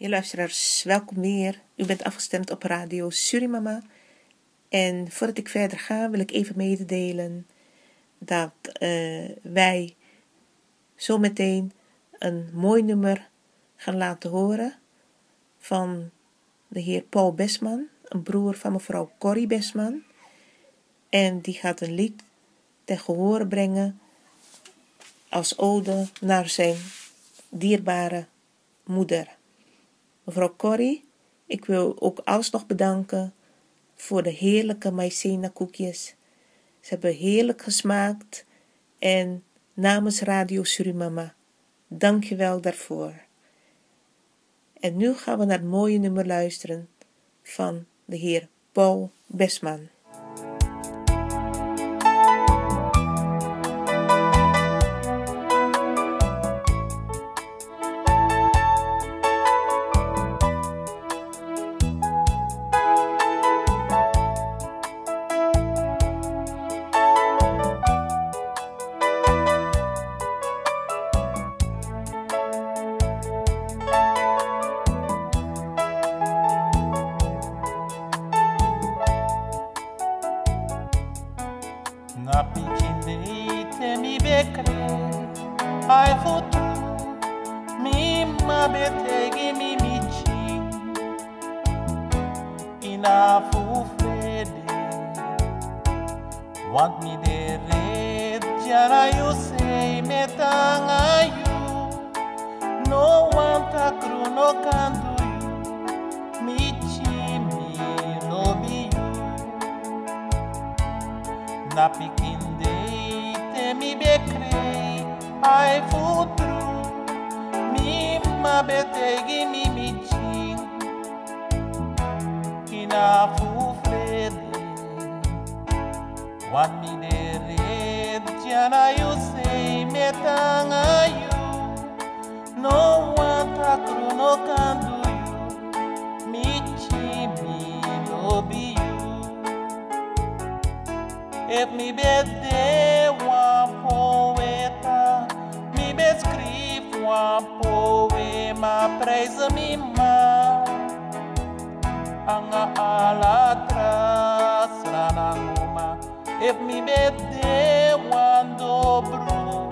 Je luisteraars, welkom weer. U bent afgestemd op Radio Surimama. En voordat ik verder ga, wil ik even mededelen dat eh, wij zo meteen een mooi nummer gaan laten horen van de heer Paul Besman, een broer van mevrouw Corrie Besman. En die gaat een lied ten gehoor brengen als ode naar zijn dierbare moeder. Mevrouw Corrie, ik wil ook alsnog bedanken voor de heerlijke maïzena koekjes. Ze hebben heerlijk gesmaakt en namens Radio Surimama, dank je wel daarvoor. En nu gaan we naar het mooie nummer luisteren van de heer Paul Besman. la pichindei te mi becrei. Ai futru mi ma betegi mi micin ina fu frede wan mi ne red jana yu sei metanga yu no wanta cruno candu if mi ves de un poeta, mi ves escrito un poema presa mi ma. Anga ala tras rananguma, if mi ves de un dobro,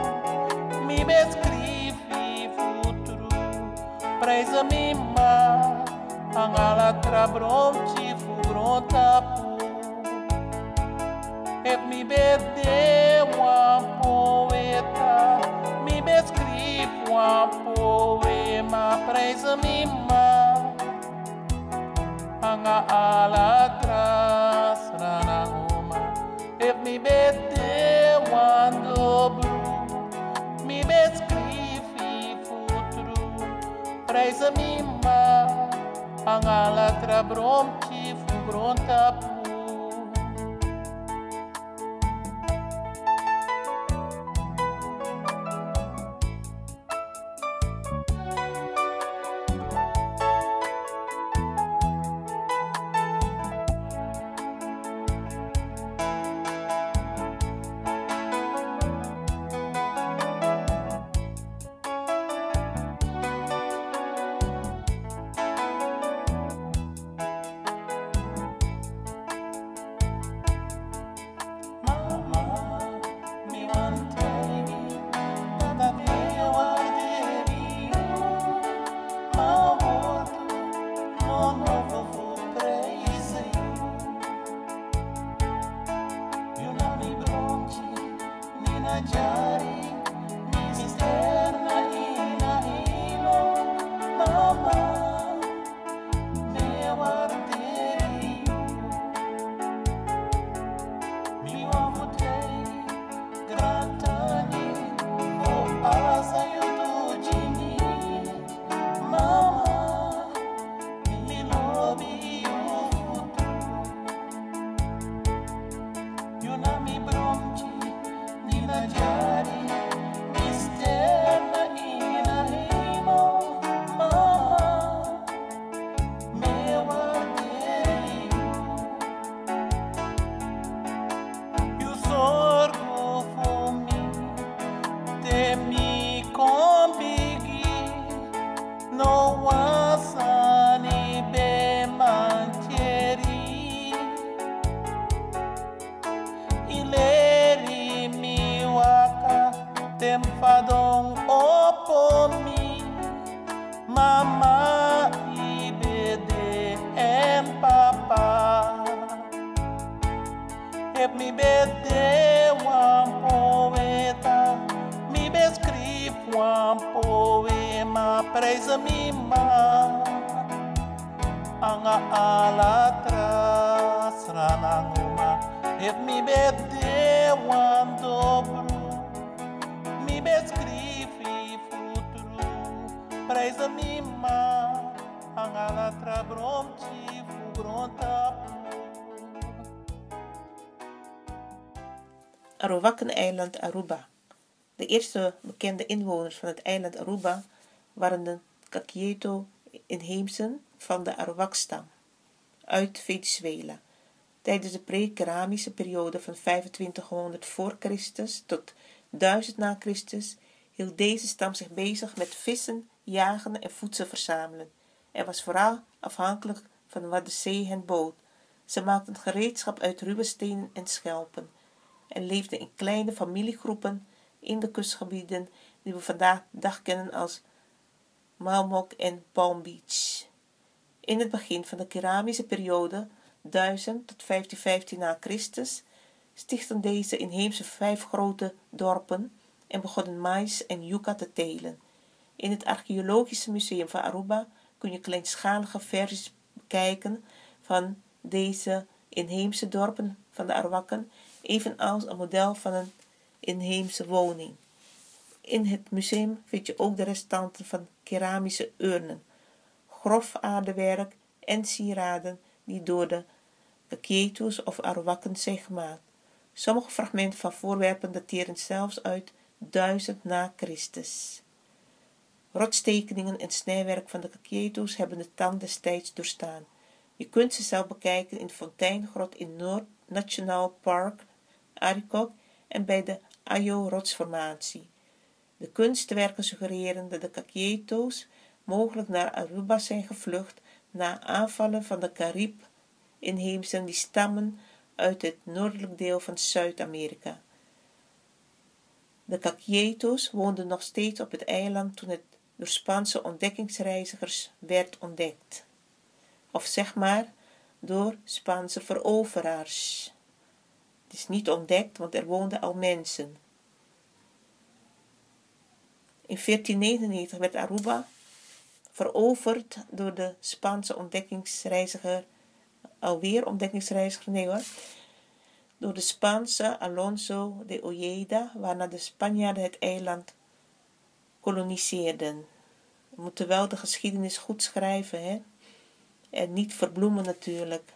mi ves escrito futuro, presa mi ma. Anga ala tra bronte, fugrota if mi vez de un poeta, mi vez escribo un poema. Preza mi ma. Anga ala tras ranagoma, if mi vez de un dobro, mi vez escribo futuro, preza mi ma. Anga ala tra bronchi fu brontap que me meteu um poeta, me escrivo um poema preza me mãe, anga alatra srananguma, e me meteu um dobro, me escrevi futuro preza me mãe, anga alatra brontivo bronta Arawakan-eiland Aruba. De eerste bekende inwoners van het eiland Aruba waren de Kakieto-inheemsen van de Arawak-stam uit Venezuela. Tijdens de pre-keramische periode van 2500 voor Christus tot 1000 na Christus hield deze stam zich bezig met vissen, jagen en voedsel verzamelen en was vooral afhankelijk van wat de zee hen bood. Ze maakten gereedschap uit ruwe stenen en schelpen en leefden in kleine familiegroepen in de kustgebieden die we vandaag de dag kennen als Malmok en Palm Beach. In het begin van de keramische periode 1000 tot 1515 na Christus stichtten deze inheemse vijf grote dorpen en begonnen mais en yucca te telen. In het archeologische museum van Aruba kun je kleinschalige versies bekijken van deze inheemse dorpen van de Arawakken, evenals een model van een inheemse woning. In het museum vind je ook de restanten van keramische urnen, grof aardewerk en sieraden die door de Kakietus of Arawakken zijn gemaakt. Sommige fragmenten van voorwerpen dateren zelfs uit 1000 na Christus. Rotstekeningen en snijwerk van de Kakietus hebben de tand destijds doorstaan. Je kunt ze zelf bekijken in de Fonteingrot in Noord Nationaal Park, Arikok en bij de Ayo-rotsformatie. De kunstwerken suggereren dat de Caquieto's mogelijk naar Aruba zijn gevlucht na aanvallen van de Carib-inheemsen die stammen uit het noordelijk deel van Zuid-Amerika. De Caquieto's woonden nog steeds op het eiland toen het door Spaanse ontdekkingsreizigers werd ontdekt. Of zeg maar door Spaanse veroveraars. Het is niet ontdekt, want er woonden al mensen. In 1499 werd Aruba veroverd door de Spaanse ontdekkingsreiziger, alweer ontdekkingsreiziger, nee hoor, door de Spaanse Alonso de Ojeda, waarna de Spanjaarden het eiland koloniseerden. We moeten wel de geschiedenis goed schrijven, hè? En niet verbloemen natuurlijk.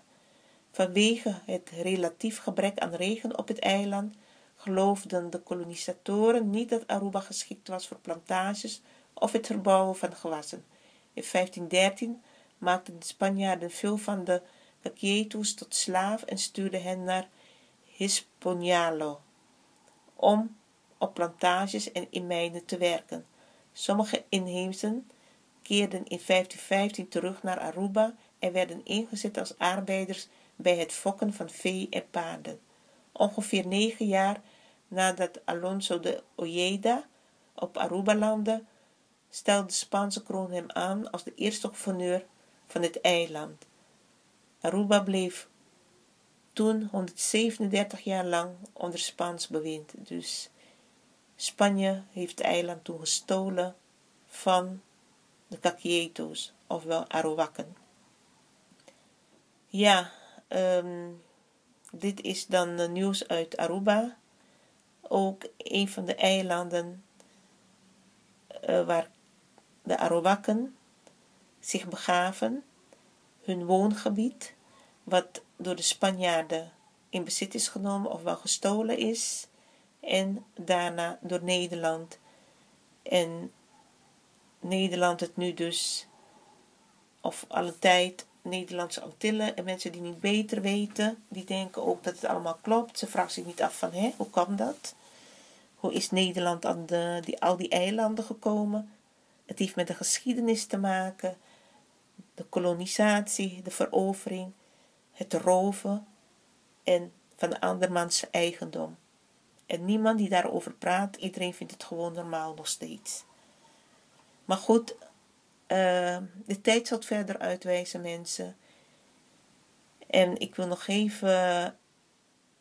Vanwege het relatief gebrek aan regen op het eiland geloofden de kolonisatoren niet dat Aruba geschikt was voor plantages of het verbouwen van gewassen. In 1513 maakten de Spanjaarden veel van de Caquietus tot slaaf en stuurden hen naar Hispaniola om op plantages en in mijnen te werken. Sommige inheemsen keerden in 1515 terug naar Aruba en werden ingezet als arbeiders bij het fokken van vee en paarden. Ongeveer negen jaar nadat Alonso de Ojeda op Aruba landde, stelde de Spaanse kroon hem aan als de eerste gouverneur van het eiland. Aruba bleef toen 137 jaar lang onder Spaans bewind, dus Spanje heeft het eiland toen gestolen van de Caquietos, ofwel Arawakken. Ja, um, dit is dan nieuws uit Aruba. Ook een van de eilanden uh, waar de Arawakken zich begaven. Hun woongebied, wat door de Spanjaarden in bezit is genomen of wel gestolen is. En daarna door Nederland. En Nederland het nu dus, of alle tijd, Nederlandse Antillen en mensen die niet beter weten, die denken ook dat het allemaal klopt. Ze vragen zich niet af van, hè, hoe kan dat? Hoe is Nederland aan de, die, al die eilanden gekomen? Het heeft met de geschiedenis te maken, de kolonisatie, de verovering, het roven en van de andermans eigendom. En niemand die daarover praat, iedereen vindt het gewoon normaal nog steeds. Maar goed, uh, de tijd zal het verder uitwijzen, mensen. En ik wil nog even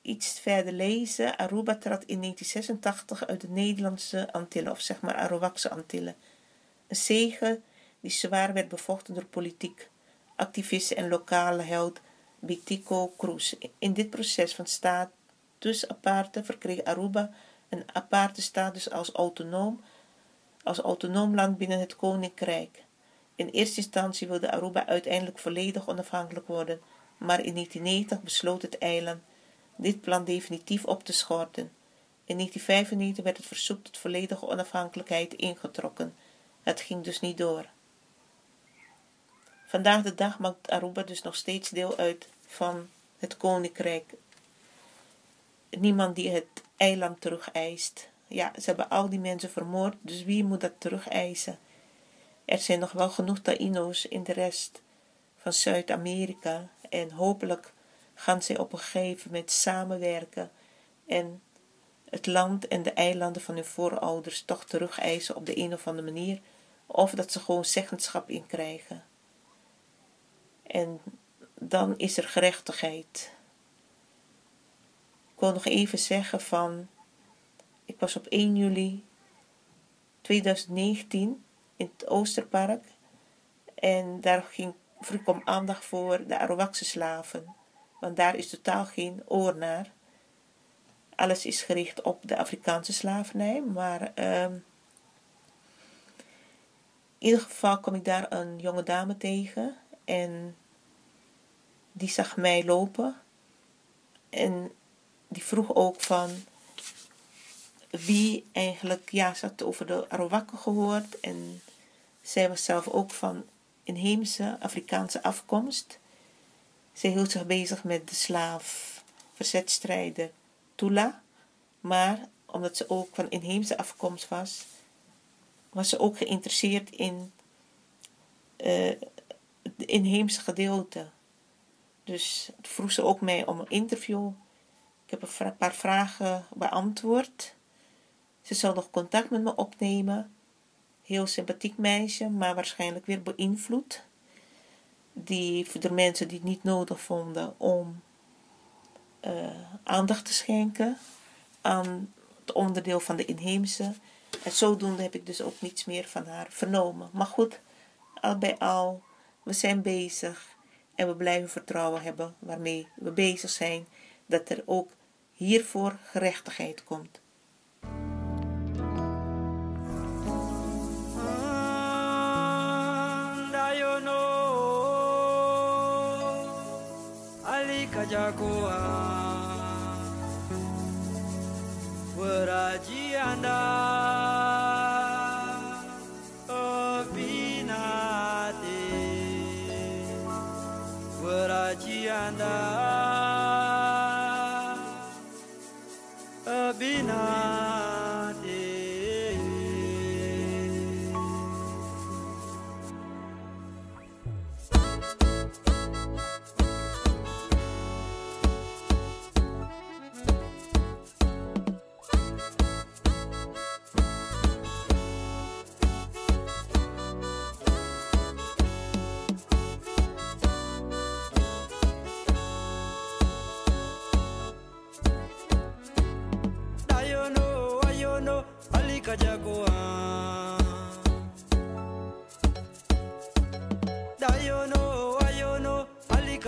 iets verder lezen. Aruba trad in 1986 uit de Nederlandse Antillen, of zeg maar Arawakse Antillen. Een zege die zwaar werd bevochten door politiek, activisten en lokale held Bitico Cruz. In dit proces van status aparte verkreeg Aruba een aparte status als autonoom, als autonoom land binnen het koninkrijk. In eerste instantie wilde Aruba uiteindelijk volledig onafhankelijk worden, maar in 1990 besloot het eiland dit plan definitief op te schorten. In 1995 werd het verzoek tot volledige onafhankelijkheid ingetrokken. Het ging dus niet door. Vandaag de dag maakt Aruba dus nog steeds deel uit van het koninkrijk. Niemand die het eiland terugeist. Ja, ze hebben al die mensen vermoord, dus wie moet dat terugeisen? Er zijn nog wel genoeg Taino's in de rest van Zuid-Amerika en hopelijk gaan ze op een gegeven moment samenwerken en het land en de eilanden van hun voorouders toch terugeisen op de een of andere manier, of dat ze gewoon zeggenschap in krijgen. En dan is er gerechtigheid. Ik wil nog even zeggen van, ik was op 1 juli 2019 in het Oosterpark en daar ging, vroeg om aandacht voor de Arawakse slaven, want daar is totaal geen oor naar. Alles is gericht op de Afrikaanse slavernij, maar um, in ieder geval kom ik daar een jonge dame tegen en die zag mij lopen en die vroeg ook van wie eigenlijk, ja, ze had over de Arawakken gehoord en zij was zelf ook van inheemse Afrikaanse afkomst. Zij hield zich bezig met de slaaf, verzetstrijder Tula, maar omdat ze ook van inheemse afkomst was, was ze ook geïnteresseerd in uh, het inheemse gedeelte. Dus vroeg ze ook mij om een interview. Ik heb een paar vragen beantwoord. Ze zal nog contact met me opnemen. Heel sympathiek meisje, maar waarschijnlijk weer beïnvloed. Die de mensen die het niet nodig vonden om uh, aandacht te schenken aan het onderdeel van de inheemse. En zodoende heb ik dus ook niets meer van haar vernomen. Maar goed, al bij al, we zijn bezig en we blijven vertrouwen hebben waarmee we bezig zijn, dat er ook hiervoor gerechtigheid komt. kajagoan Beraji anda.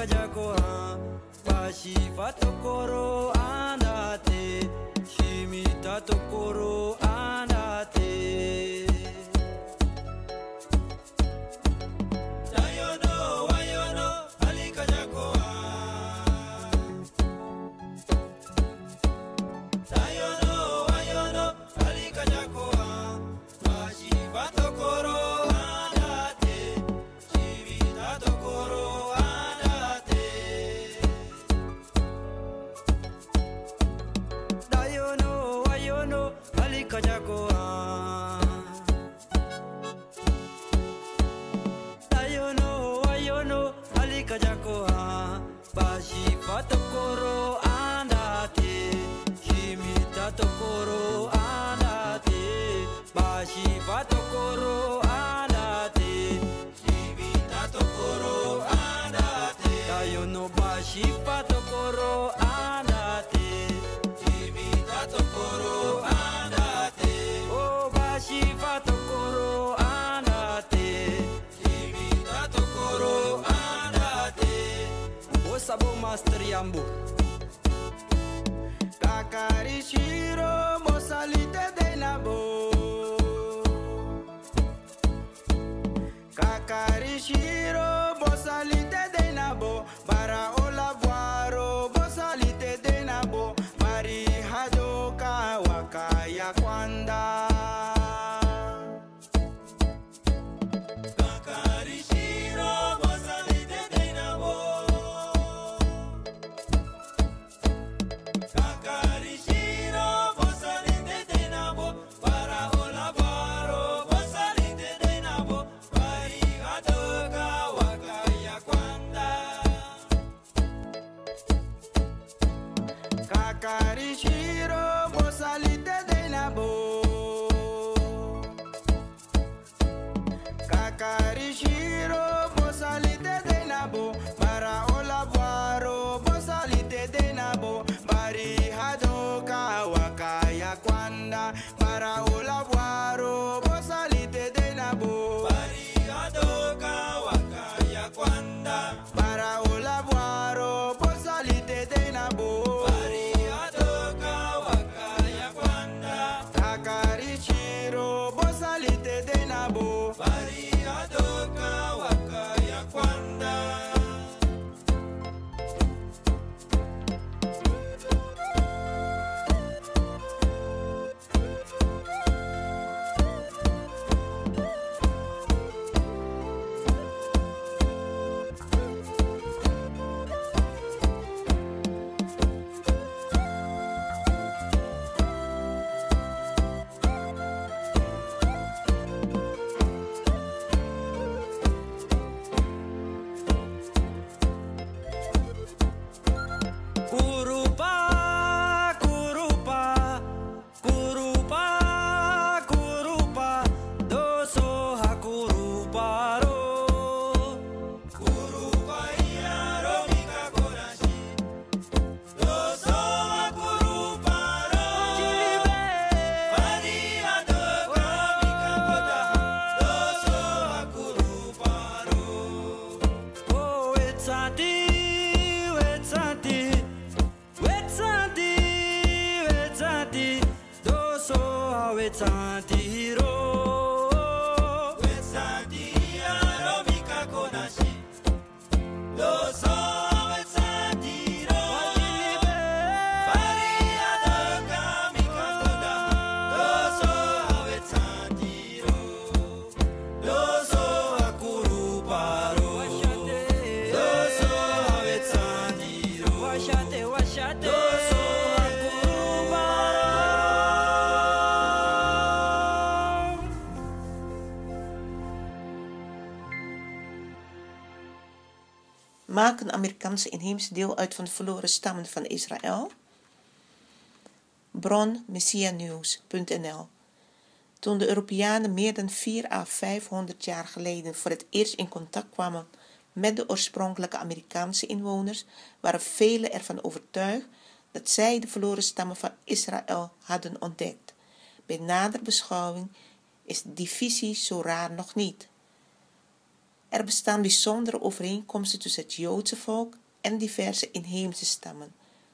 Chaka jako ha Bashi fa tokoro anate Shimita tokoro anate Iambur Takarishiro Mosalite de Nabo. Kakarishiro Mosalite de Nabo. Inheemse deel uit van de verloren stammen van Israël? Bron messianews.nl Toen de Europeanen meer dan 4 à 500 jaar geleden voor het eerst in contact kwamen met de oorspronkelijke Amerikaanse inwoners, waren velen ervan overtuigd dat zij de verloren stammen van Israël hadden ontdekt. Bij nader beschouwing is die visie zo raar nog niet. Er bestaan bijzondere overeenkomsten tussen het Joodse volk en diverse inheemse stammen.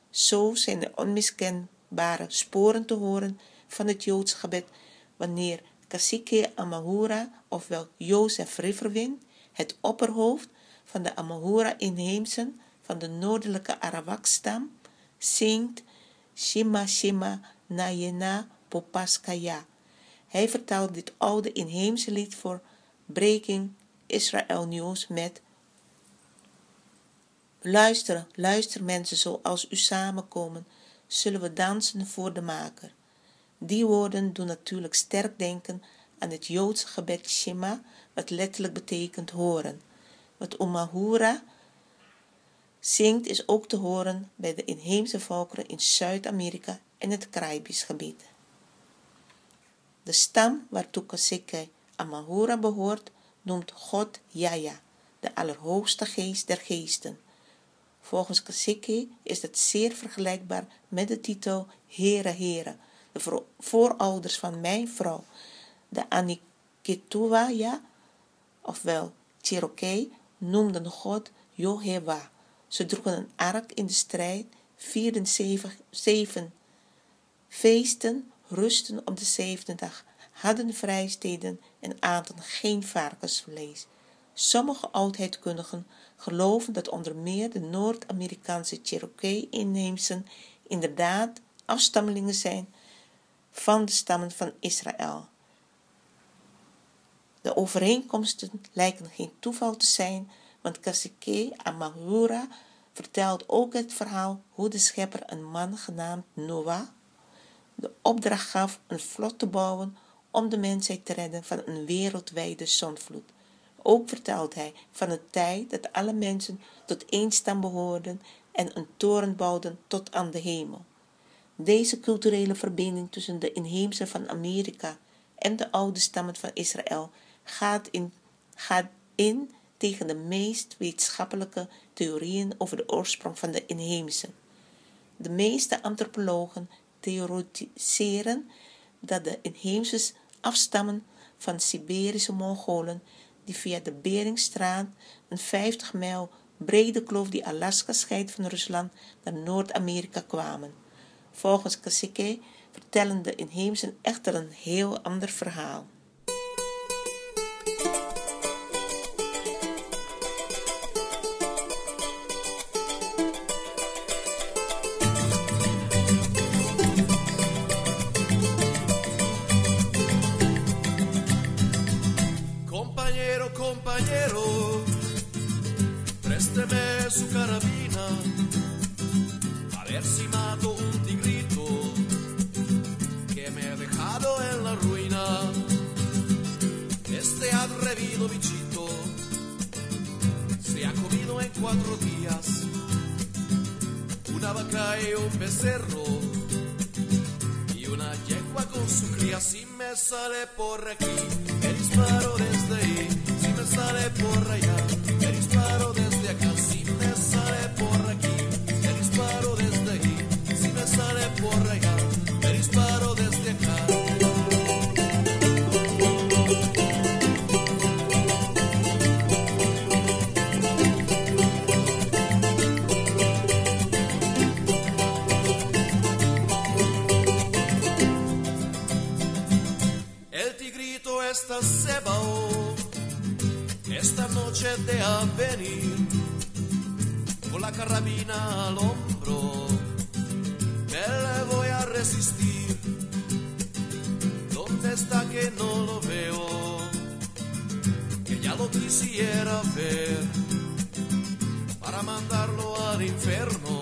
Zo zijn er onmiskenbare sporen te horen van het Joods gebed wanneer Cacique Amahura, ofwel Jozef Riverwind, het opperhoofd van de Amahura-inheemsen van de noordelijke Arawak-stam, zingt Shima Shima Nayena Popaskaya. Hij vertaalt dit oude inheemse lied voor Breaking Israel News met Luister, luister mensen zoals u samenkomen, zullen we dansen voor de maker. Die woorden doen natuurlijk sterk denken aan het Joodse gebed Shema, wat letterlijk betekent horen. Wat Omahura zingt is ook te horen bij de inheemse volkeren in Zuid-Amerika en het Caribisch gebied. De stam waartoe Kaseke Amahura behoort, noemt God Yaya, de allerhoogste geest der geesten. Volgens Kaseke is het zeer vergelijkbaar met de titel Heere Heere, de voorouders van mijn vrouw, de Anikituwaya, ofwel Cherokee, noemden God Jehovah, Ze droegen een ark in de strijd, vierden zeven, zeven feesten, rusten op de zevende dag, hadden vrijsteden en aten geen varkensvlees. Sommige oudheidkundigen geloven dat onder meer de Noord-Amerikaanse Cherokee-inheemsen inderdaad afstammelingen zijn van de stammen van Israël. De overeenkomsten lijken geen toeval te zijn, want Kasike Amahura vertelt ook het verhaal hoe de schepper een man genaamd Noah de opdracht gaf een vlot te bouwen om de mensheid te redden van een wereldwijde zondvloed. Ook vertelt hij van de tijd dat alle mensen tot één stam behoorden en een toren bouwden tot aan de hemel. Deze culturele verbinding tussen de inheemse van Amerika en de oude stammen van Israël gaat in, gaat in tegen de meest wetenschappelijke theorieën over de oorsprong van de inheemse. De meeste antropologen theoretiseren dat de inheemse afstammen van Siberische Mongolen die via de Beringstraat, een 50 mijl brede kloof die Alaska scheidt van Rusland, naar Noord-Amerika kwamen. Volgens Kasike vertellen de inheemsen echter een heel ander verhaal. Bichito se ha comido en cuatro días una vaca y un becerro y una yegua con su cría. Si me sale por aquí, me disparo desde ahí. Si me sale por allá, me disparo desde acá. Si me sale por aquí, me disparo desde ahí. Si me sale por allá, se baó, esta noche de a venir, con la carabina al hombro, me le voy a resistir. ¿Dónde está que no lo veo? Que ya lo quisiera ver, para mandarlo al infierno.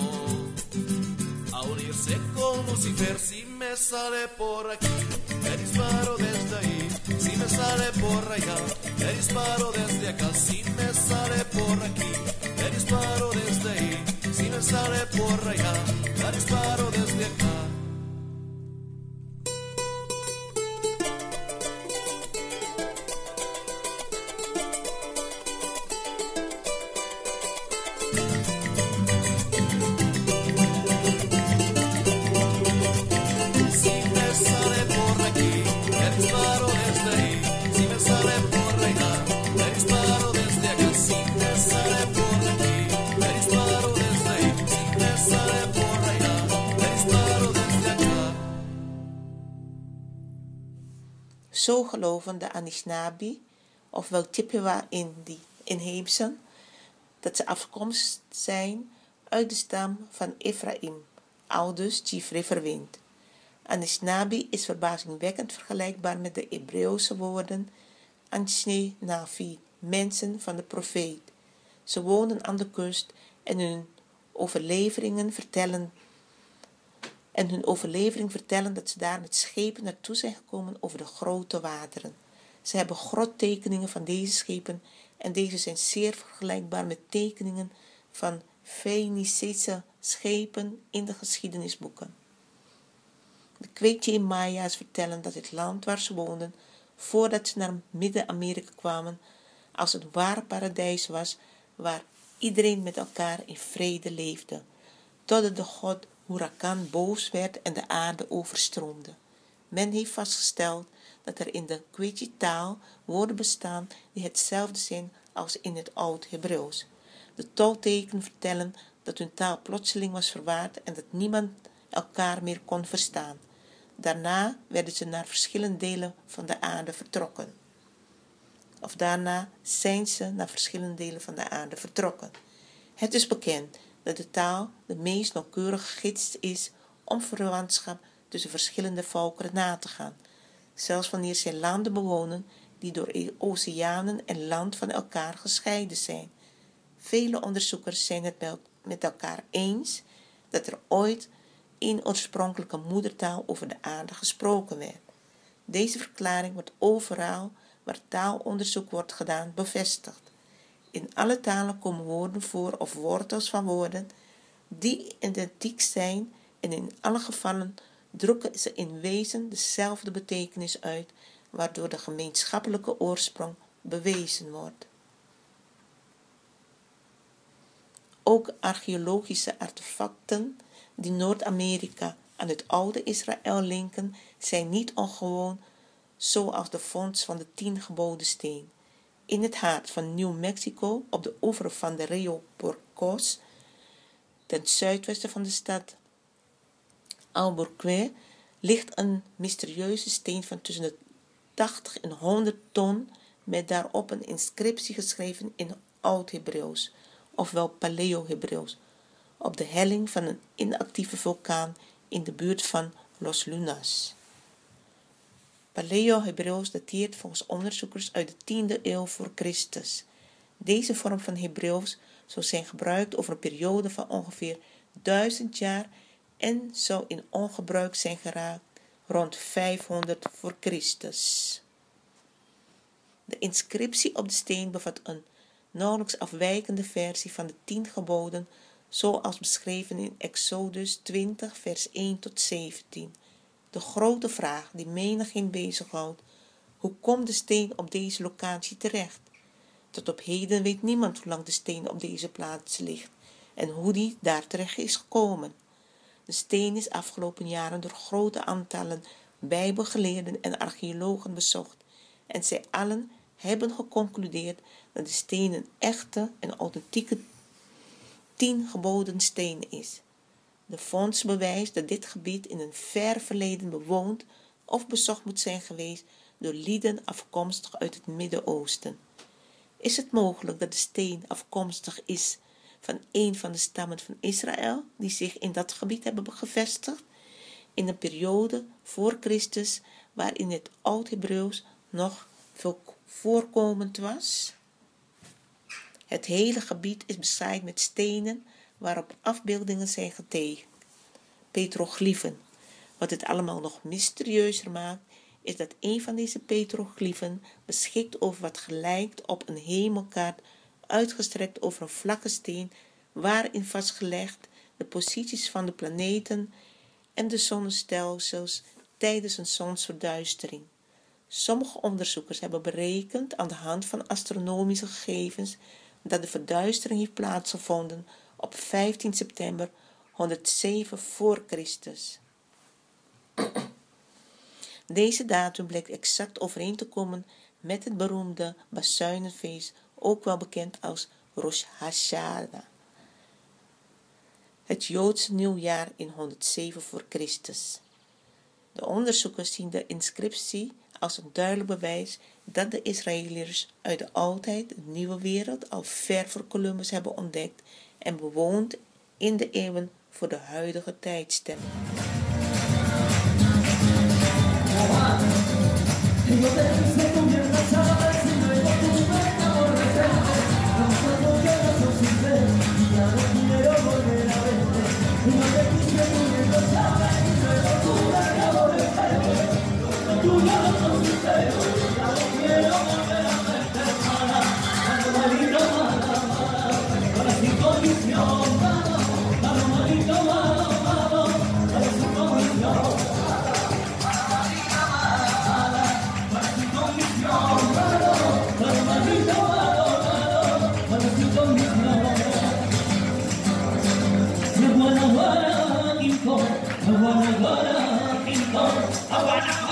A unirse con Lucifer si me sale por aquí, me disparo desde ahí, si me sale por allá, me disparo desde acá, si me sale por aquí, me disparo desde ahí, si me sale por allá, me disparo desde acá. Geloven de Anishinaabe, ofwel Chippewa in die inheemsen, dat ze afkomst zijn uit de stam van Ephraim, ouders Chief Riverwind. Anishinaabe is verbazingwekkend vergelijkbaar met de Hebreeuwse woorden Anishinaabe, mensen van de profeet. Ze wonen aan de kust en hun overleveringen vertellen en hun overlevering vertellen dat ze daar met schepen naartoe zijn gekomen over de grote wateren. Ze hebben grottekeningen van deze schepen en deze zijn zeer vergelijkbaar met tekeningen van Fenicische schepen in de geschiedenisboeken. De Quechua Maya's vertellen dat het land waar ze woonden, voordat ze naar Midden-Amerika kwamen, als een waar paradijs was, waar iedereen met elkaar in vrede leefde, totdat de god Hurakan boos werd en de aarde overstroomde. Men heeft vastgesteld dat er in de Quechua taal woorden bestaan die hetzelfde zijn als in het Oud-Hebreeuws. De toltekenen vertellen dat hun taal plotseling was verwaard en dat niemand elkaar meer kon verstaan. Daarna werden ze naar verschillende delen van de aarde vertrokken. Of daarna zijn ze naar verschillende delen van de aarde vertrokken. Het is bekend dat de taal de meest nauwkeurige gids is om verwantschap tussen verschillende volkeren na te gaan, zelfs wanneer zij landen bewonen die door oceanen en land van elkaar gescheiden zijn. Vele onderzoekers zijn het met elkaar eens dat er ooit in oorspronkelijke moedertaal over de aarde gesproken werd. Deze verklaring wordt overal waar taalonderzoek wordt gedaan bevestigd. In alle talen komen woorden voor of wortels van woorden die identiek zijn en in alle gevallen drukken ze in wezen dezelfde betekenis uit, waardoor de gemeenschappelijke oorsprong bewezen wordt. Ook archeologische artefacten die Noord-Amerika aan het oude Israël linken, zijn niet ongewoon, zoals de fonds van de tien geboden steen. In het hart van New Mexico, op de oever van de Rio Porcos, ten zuidwesten van de stad Albuquerque, ligt een mysterieuze steen van tussen de 80 en 100 ton, met daarop een inscriptie geschreven in Oud-Hebreeuws, ofwel Paleo-Hebreeuws, op de helling van een inactieve vulkaan in de buurt van Los Lunas. Paleo-Hebreeuws dateert volgens onderzoekers uit de 10e eeuw voor Christus. Deze vorm van Hebreeuws zou zijn gebruikt over een periode van ongeveer 1000 jaar en zou in ongebruik zijn geraakt rond 500 voor Christus. De inscriptie op de steen bevat een nauwelijks afwijkende versie van de tien geboden zoals beschreven in Exodus 20 vers 1 tot 17. De grote vraag die menigeen bezighoudt, hoe komt de steen op deze locatie terecht? Tot op heden weet niemand hoe lang de steen op deze plaats ligt en hoe die daar terecht is gekomen. De steen is afgelopen jaren door grote aantallen bijbelgeleerden en archeologen bezocht en zij allen hebben geconcludeerd dat de steen een echte en authentieke tien geboden steen is. De fonds bewijst dat dit gebied in een ver verleden bewoond of bezocht moet zijn geweest door lieden afkomstig uit het Midden-Oosten. Is het mogelijk dat de steen afkomstig is van een van de stammen van Israël die zich in dat gebied hebben gevestigd in een periode voor Christus waarin het Oud-Hebreeuws nog veel voorkomend was? Het hele gebied is bezaaid met stenen waarop afbeeldingen zijn getekend. Petroglyphen. Wat het allemaal nog mysterieuzer maakt, is dat een van deze petroglyphen beschikt over wat gelijkt op een hemelkaart uitgestrekt over een vlakke steen waarin vastgelegd de posities van de planeten en de zonnestelsels tijdens een zonsverduistering. Sommige onderzoekers hebben berekend aan de hand van astronomische gegevens dat de verduistering heeft plaatsgevonden op 15 september 107 voor Christus. Deze datum blijkt exact overeen te komen met het beroemde Basuinenfeest, ook wel bekend als Rosh Hashanah. Het Joodse nieuwjaar in 107 voor Christus. De onderzoekers zien de inscriptie als een duidelijk bewijs dat de Israëliërs uit de oudheid de nieuwe wereld al ver voor Columbus hebben ontdekt en bewoond in de eeuwen voor de huidige tijdstempel. 핑퐁, 더 걸어 걸어 핑퐁, 더 걸어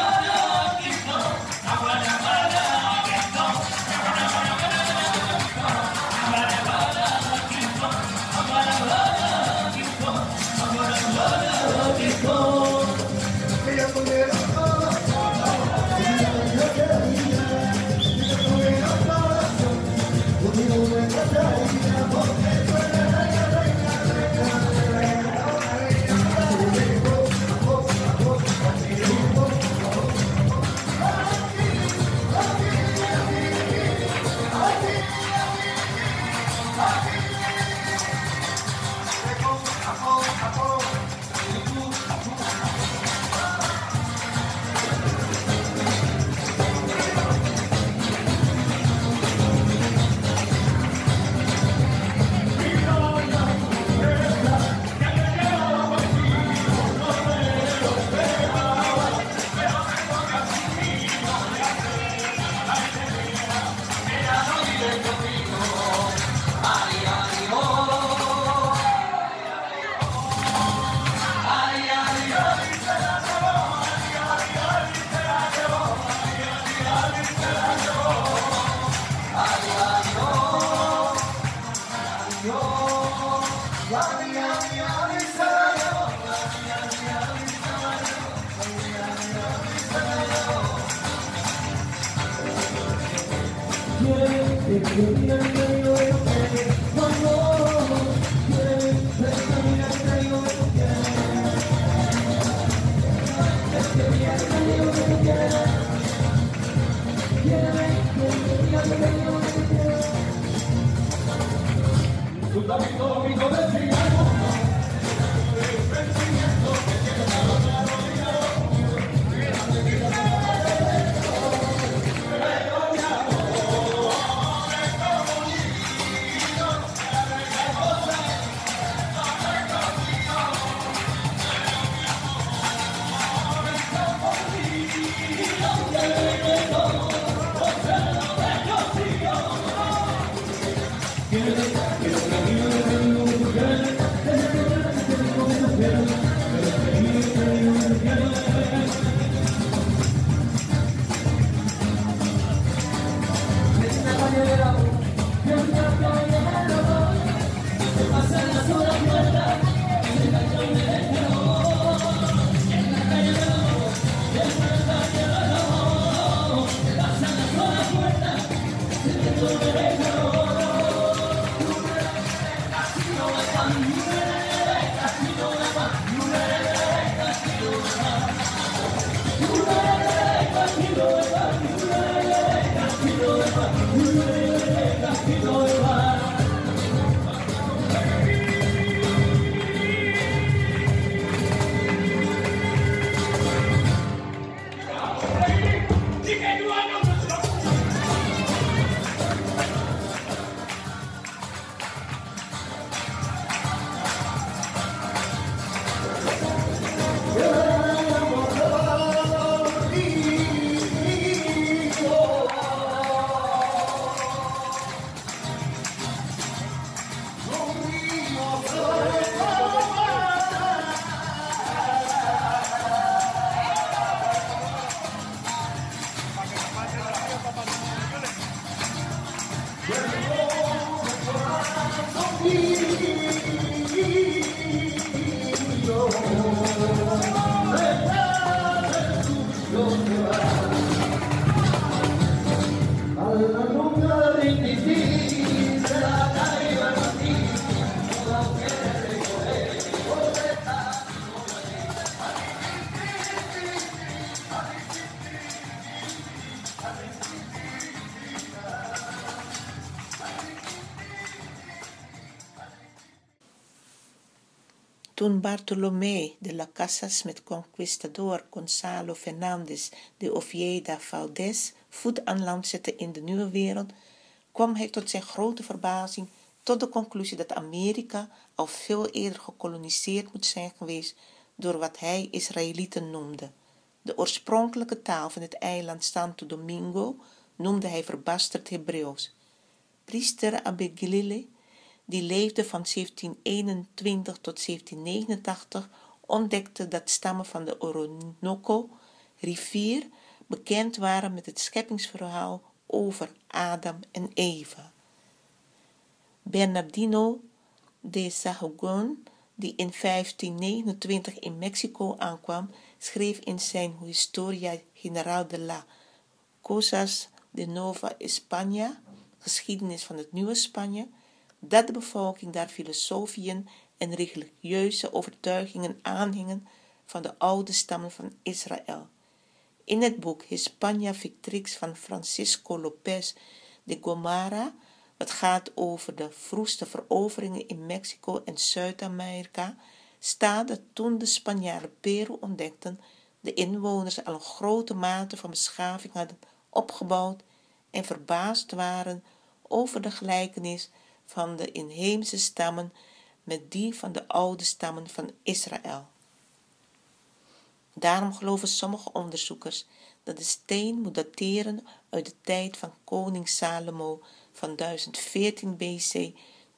Bartolomé de las Casas met conquistador Gonzalo Fernández de Oviedo Valdés voet aan land zette in de Nieuwe Wereld, kwam hij tot zijn grote verbazing tot de conclusie dat Amerika al veel eerder gekoloniseerd moet zijn geweest door wat hij Israëlieten noemde. De oorspronkelijke taal van het eiland Santo Domingo noemde hij verbasterd Hebreeuws. Priester Abigilile die leefde van 1721 tot 1789, ontdekte dat stammen van de Orinoco rivier bekend waren met het scheppingsverhaal over Adam en Eva. Bernardino de Sahagún, die in 1529 in Mexico aankwam, schreef in zijn Historia General de la Cosas de Nova España, geschiedenis van het nieuwe Spanje, dat de bevolking daar filosofieën en religieuze overtuigingen aanhingen van de oude stammen van Israël. In het boek Hispania Victrix van Francisco López de Gomara, wat gaat over de vroegste veroveringen in Mexico en Zuid-Amerika, staat dat toen de Spanjaarden Peru ontdekten, de inwoners al een grote mate van beschaving hadden opgebouwd en verbaasd waren over de gelijkenis van de inheemse stammen met die van de oude stammen van Israël. Daarom geloven sommige onderzoekers dat de steen moet dateren uit de tijd van koning Salomo van 1014 BC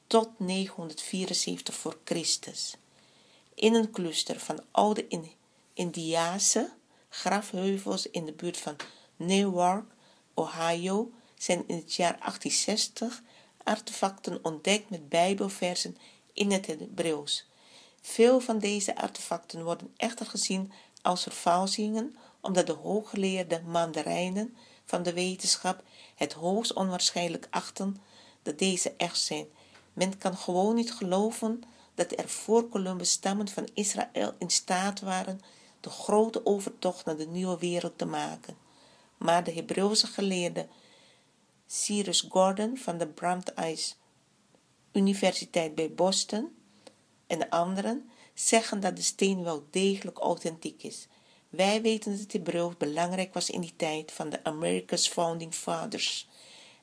tot 974 voor Christus. In een cluster van oude Indiase grafheuvels in de buurt van Newark, Ohio, zijn in het jaar 1860 artefacten ontdekt met bijbelversen in het Hebreeuws. Veel van deze artefacten worden echter gezien als vervalsingen omdat de hooggeleerde mandarijnen van de wetenschap het hoogst onwaarschijnlijk achten dat deze echt zijn. Men kan gewoon niet geloven dat er voor Columbus stammen van Israël in staat waren de grote overtocht naar de nieuwe wereld te maken. Maar de Hebreeuwse geleerde Cyrus Gordon van de Brandeis Universiteit bij Boston en anderen zeggen dat de steen wel degelijk authentiek is. Wij weten dat het Hebreeuws belangrijk was in die tijd van de America's Founding Fathers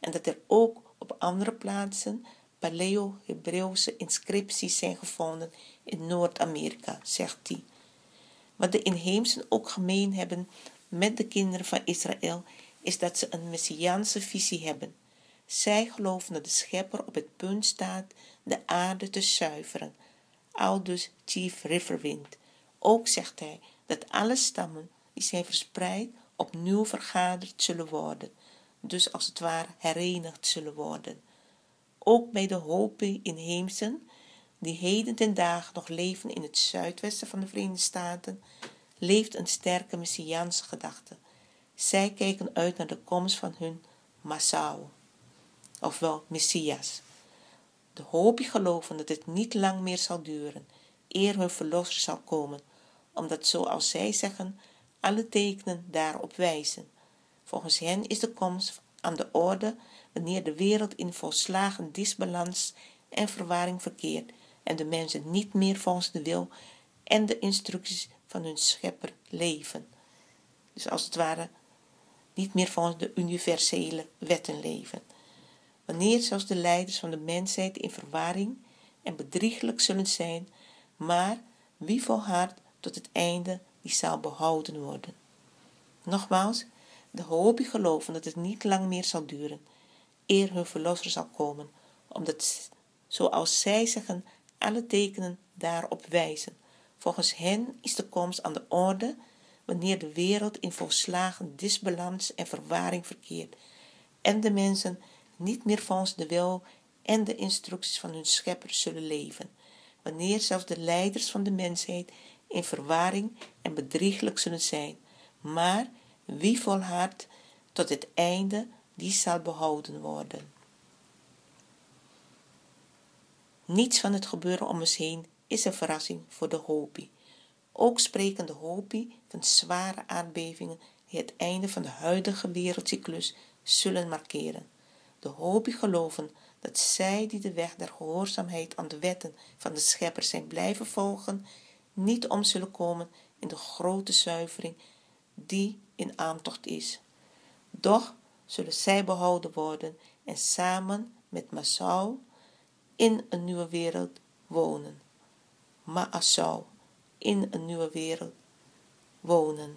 en dat er ook op andere plaatsen Paleo-Hebreeuwse inscripties zijn gevonden in Noord-Amerika, zegt hij. Wat de inheemsen ook gemeen hebben met de kinderen van Israël, is dat ze een messiaanse visie hebben. Zij geloven dat de schepper op het punt staat de aarde te zuiveren, aldus Chief Riverwind. Ook zegt hij dat alle stammen die zijn verspreid opnieuw vergaderd zullen worden, dus als het ware herenigd zullen worden. Ook bij de hopen inheemsen, die heden ten dagen nog leven in het zuidwesten van de Verenigde Staten, leeft een sterke messiaanse gedachte. Zij kijken uit naar de komst van hun Massau, ofwel Messias. De hoopie geloven dat het niet lang meer zal duren, eer hun verlosser zal komen, omdat zoals zij zeggen, alle tekenen daarop wijzen. Volgens hen is de komst aan de orde wanneer de wereld in volslagen disbalans en verwarring verkeert en de mensen niet meer volgens de wil en de instructies van hun schepper leven. Dus als het ware niet meer volgens de universele wetten leven. Wanneer zelfs de leiders van de mensheid in verwarring en bedriegelijk zullen zijn, maar wie volhardt tot het einde, die zal behouden worden. Nogmaals, de hoopie geloven dat het niet lang meer zal duren, eer hun verlosser zal komen, omdat, zoals zij zeggen, alle tekenen daarop wijzen. Volgens hen is de komst aan de orde wanneer de wereld in volslagen disbalans en verwaring verkeert en de mensen niet meer volgens de wil en de instructies van hun schepper zullen leven, wanneer zelfs de leiders van de mensheid in verwaring en bedrieglijk zullen zijn, maar wie volhardt tot het einde, die zal behouden worden. Niets van het gebeuren om ons heen is een verrassing voor de Hopi. Ook spreken de Hopi van zware aardbevingen die het einde van de huidige wereldcyclus zullen markeren. De Hopi geloven dat zij die de weg der gehoorzaamheid aan de wetten van de schepper zijn blijven volgen, niet om zullen komen in de grote zuivering die in aantocht is. Doch zullen zij behouden worden en samen met Masau in een nieuwe wereld wonen. Maasau in een nieuwe wereld wonen.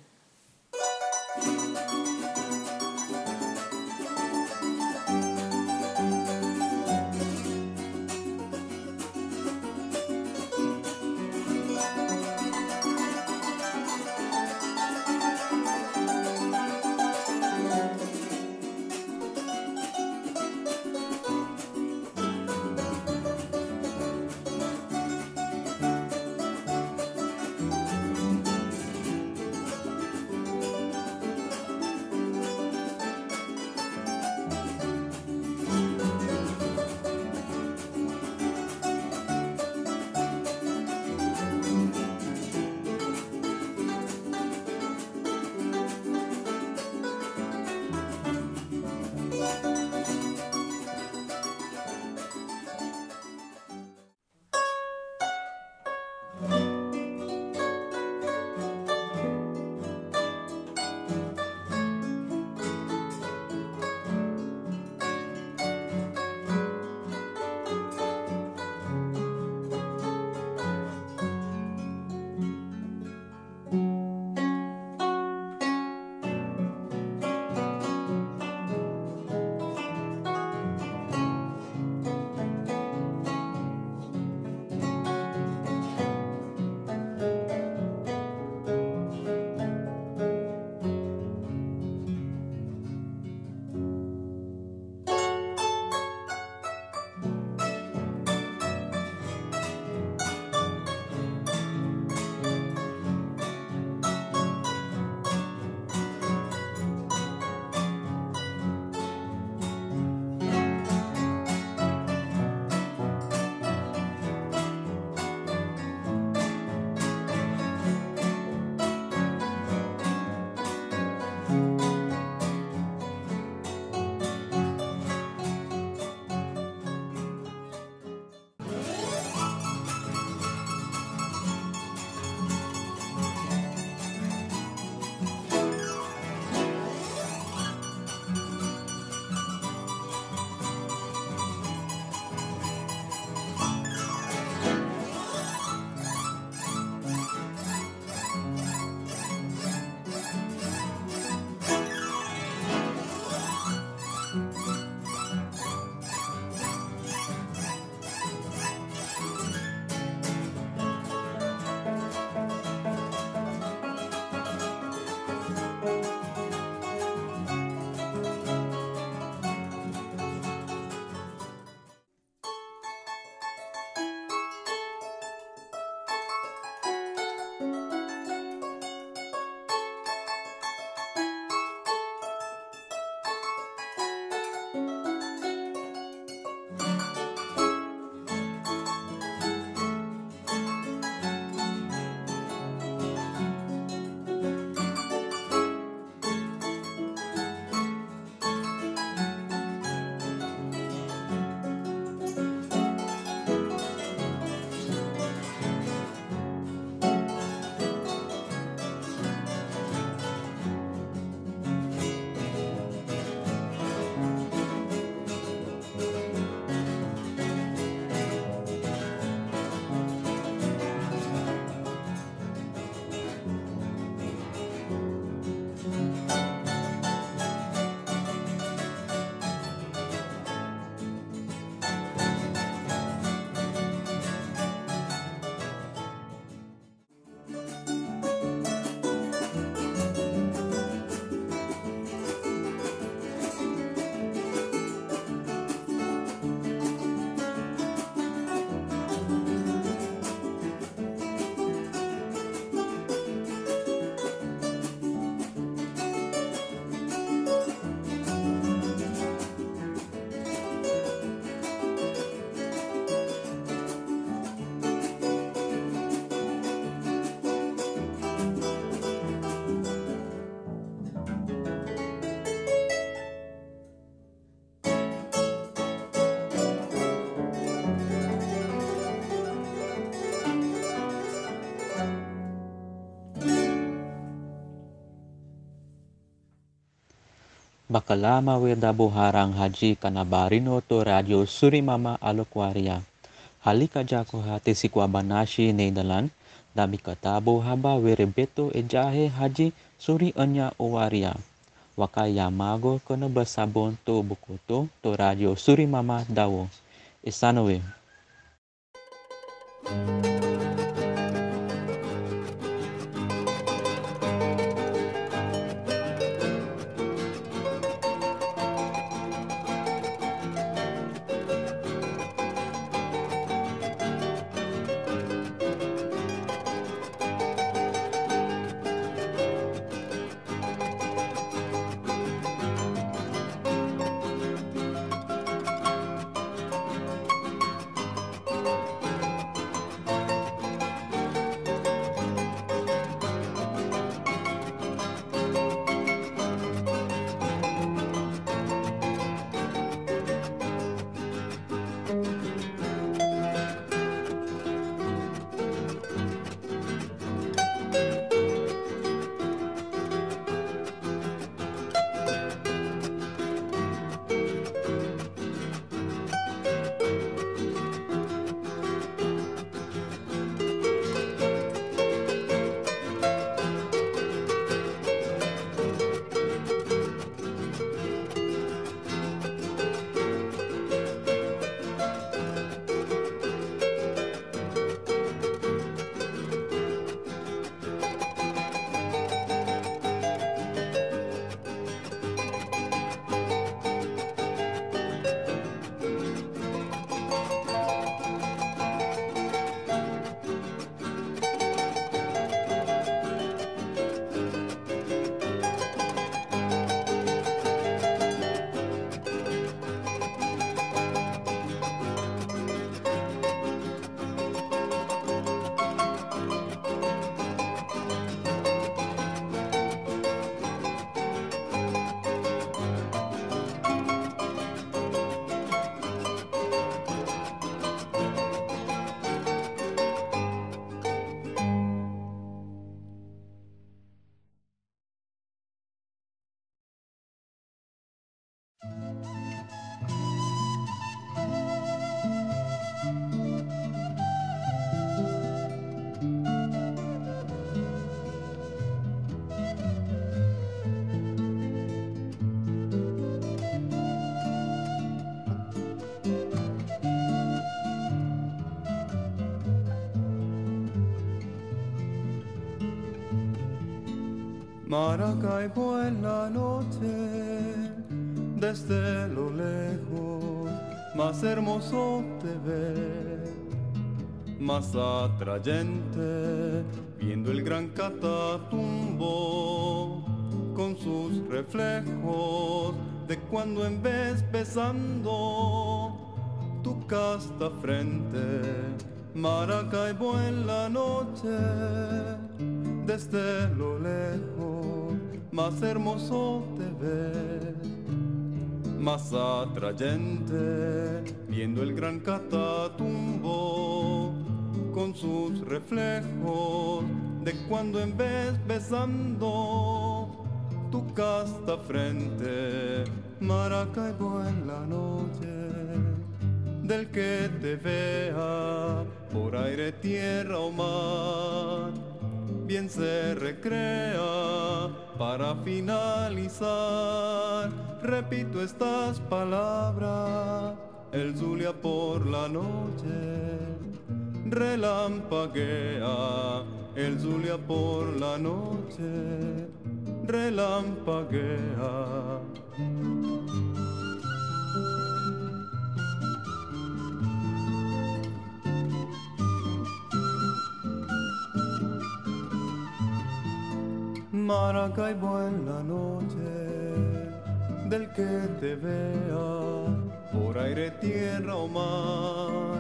Bakalama dabo harang haji kanabarino to radio Surimama Alokwaria. Halika jako hati si banashi Nederland, dami katabo haba werebeto ejahe haji suri anya owaria. Wakaya mago kono basabon to bukoto to radio Surimama dawo. Isanowe. Thank Maracaibo en la noche, desde lo lejos, más hermoso te ve, más atrayente, viendo el gran catatumbo con sus reflejos de cuando en vez besando tu casta frente, Maracaibo en la noche, desde lo lejos más hermoso te ves, más atrayente, viendo el gran catatumbo con sus reflejos de cuando en vez besando tu casta frente, Maracaibo en la noche, del que te vea por aire, tierra o mar bien se recrea para finalizar. Repito estas palabras, el Zulia por la noche relampaguea, el Zulia por la noche relampaguea. Maracaibo en la noche, del que te vea por aire, tierra o mar,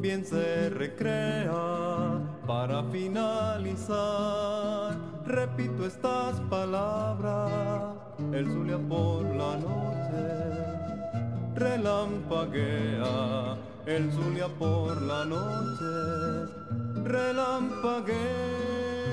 bien se recrea para finalizar. Repito estas palabras, el Zulia por la noche relampaguea, el Zulia por la noche relampaguea.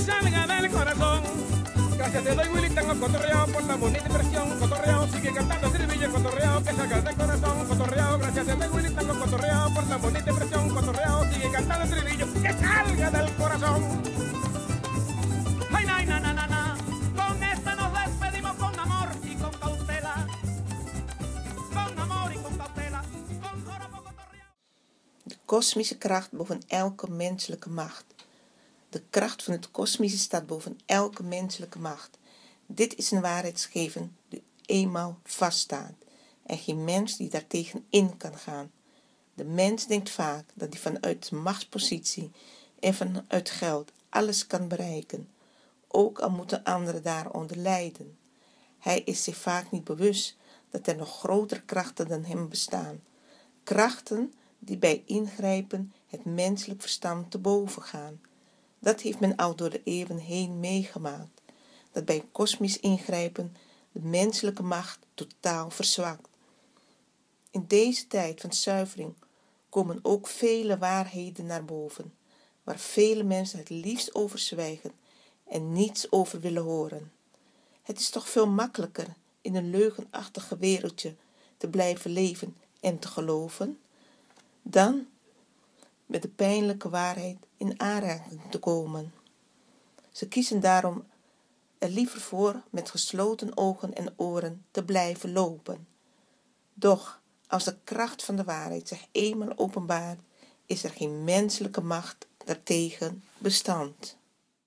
Salga del corazón. Gracias te doy, Willy Tango, cotorreado por tan bonita expresión. Cotorreado, sigue cantando cotorreado, que salga del corazón. Cotorreado, gracias te doy, Willy Tango, cotorreado por tan bonita expresión. Cotorreado, sigue cantando que salga del corazón. Ay, na, na, na, na, na. Con esta nos despedimos con amor y con cautela. Con amor y con cautela. Con joropo cotorreao. De kosmische kracht boven elke menselijke macht. De kracht van het kosmische staat boven elke menselijke macht. Dit is een waarheidsgeven die eenmaal vaststaat en geen mens die daartegen in kan gaan. De mens denkt vaak dat hij vanuit machtspositie en vanuit geld alles kan bereiken, ook al moeten anderen daaronder lijden. Hij is zich vaak niet bewust dat er nog grotere krachten dan hem bestaan. Krachten die bij ingrijpen het menselijk verstand te boven gaan. Dat heeft men al door de eeuwen heen meegemaakt. Dat bij kosmisch ingrijpen de menselijke macht totaal verzwakt. In deze tijd van zuivering komen ook vele waarheden naar boven, waar vele mensen het liefst over zwijgen en niets over willen horen. Het is toch veel makkelijker in een leugenachtige wereldje te blijven leven en te geloven, dan met de pijnlijke waarheid in aanraking te komen. Ze kiezen daarom er liever voor met gesloten ogen en oren te blijven lopen. Doch als de kracht van de waarheid zich eenmaal openbaart, is er geen menselijke macht daartegen bestand.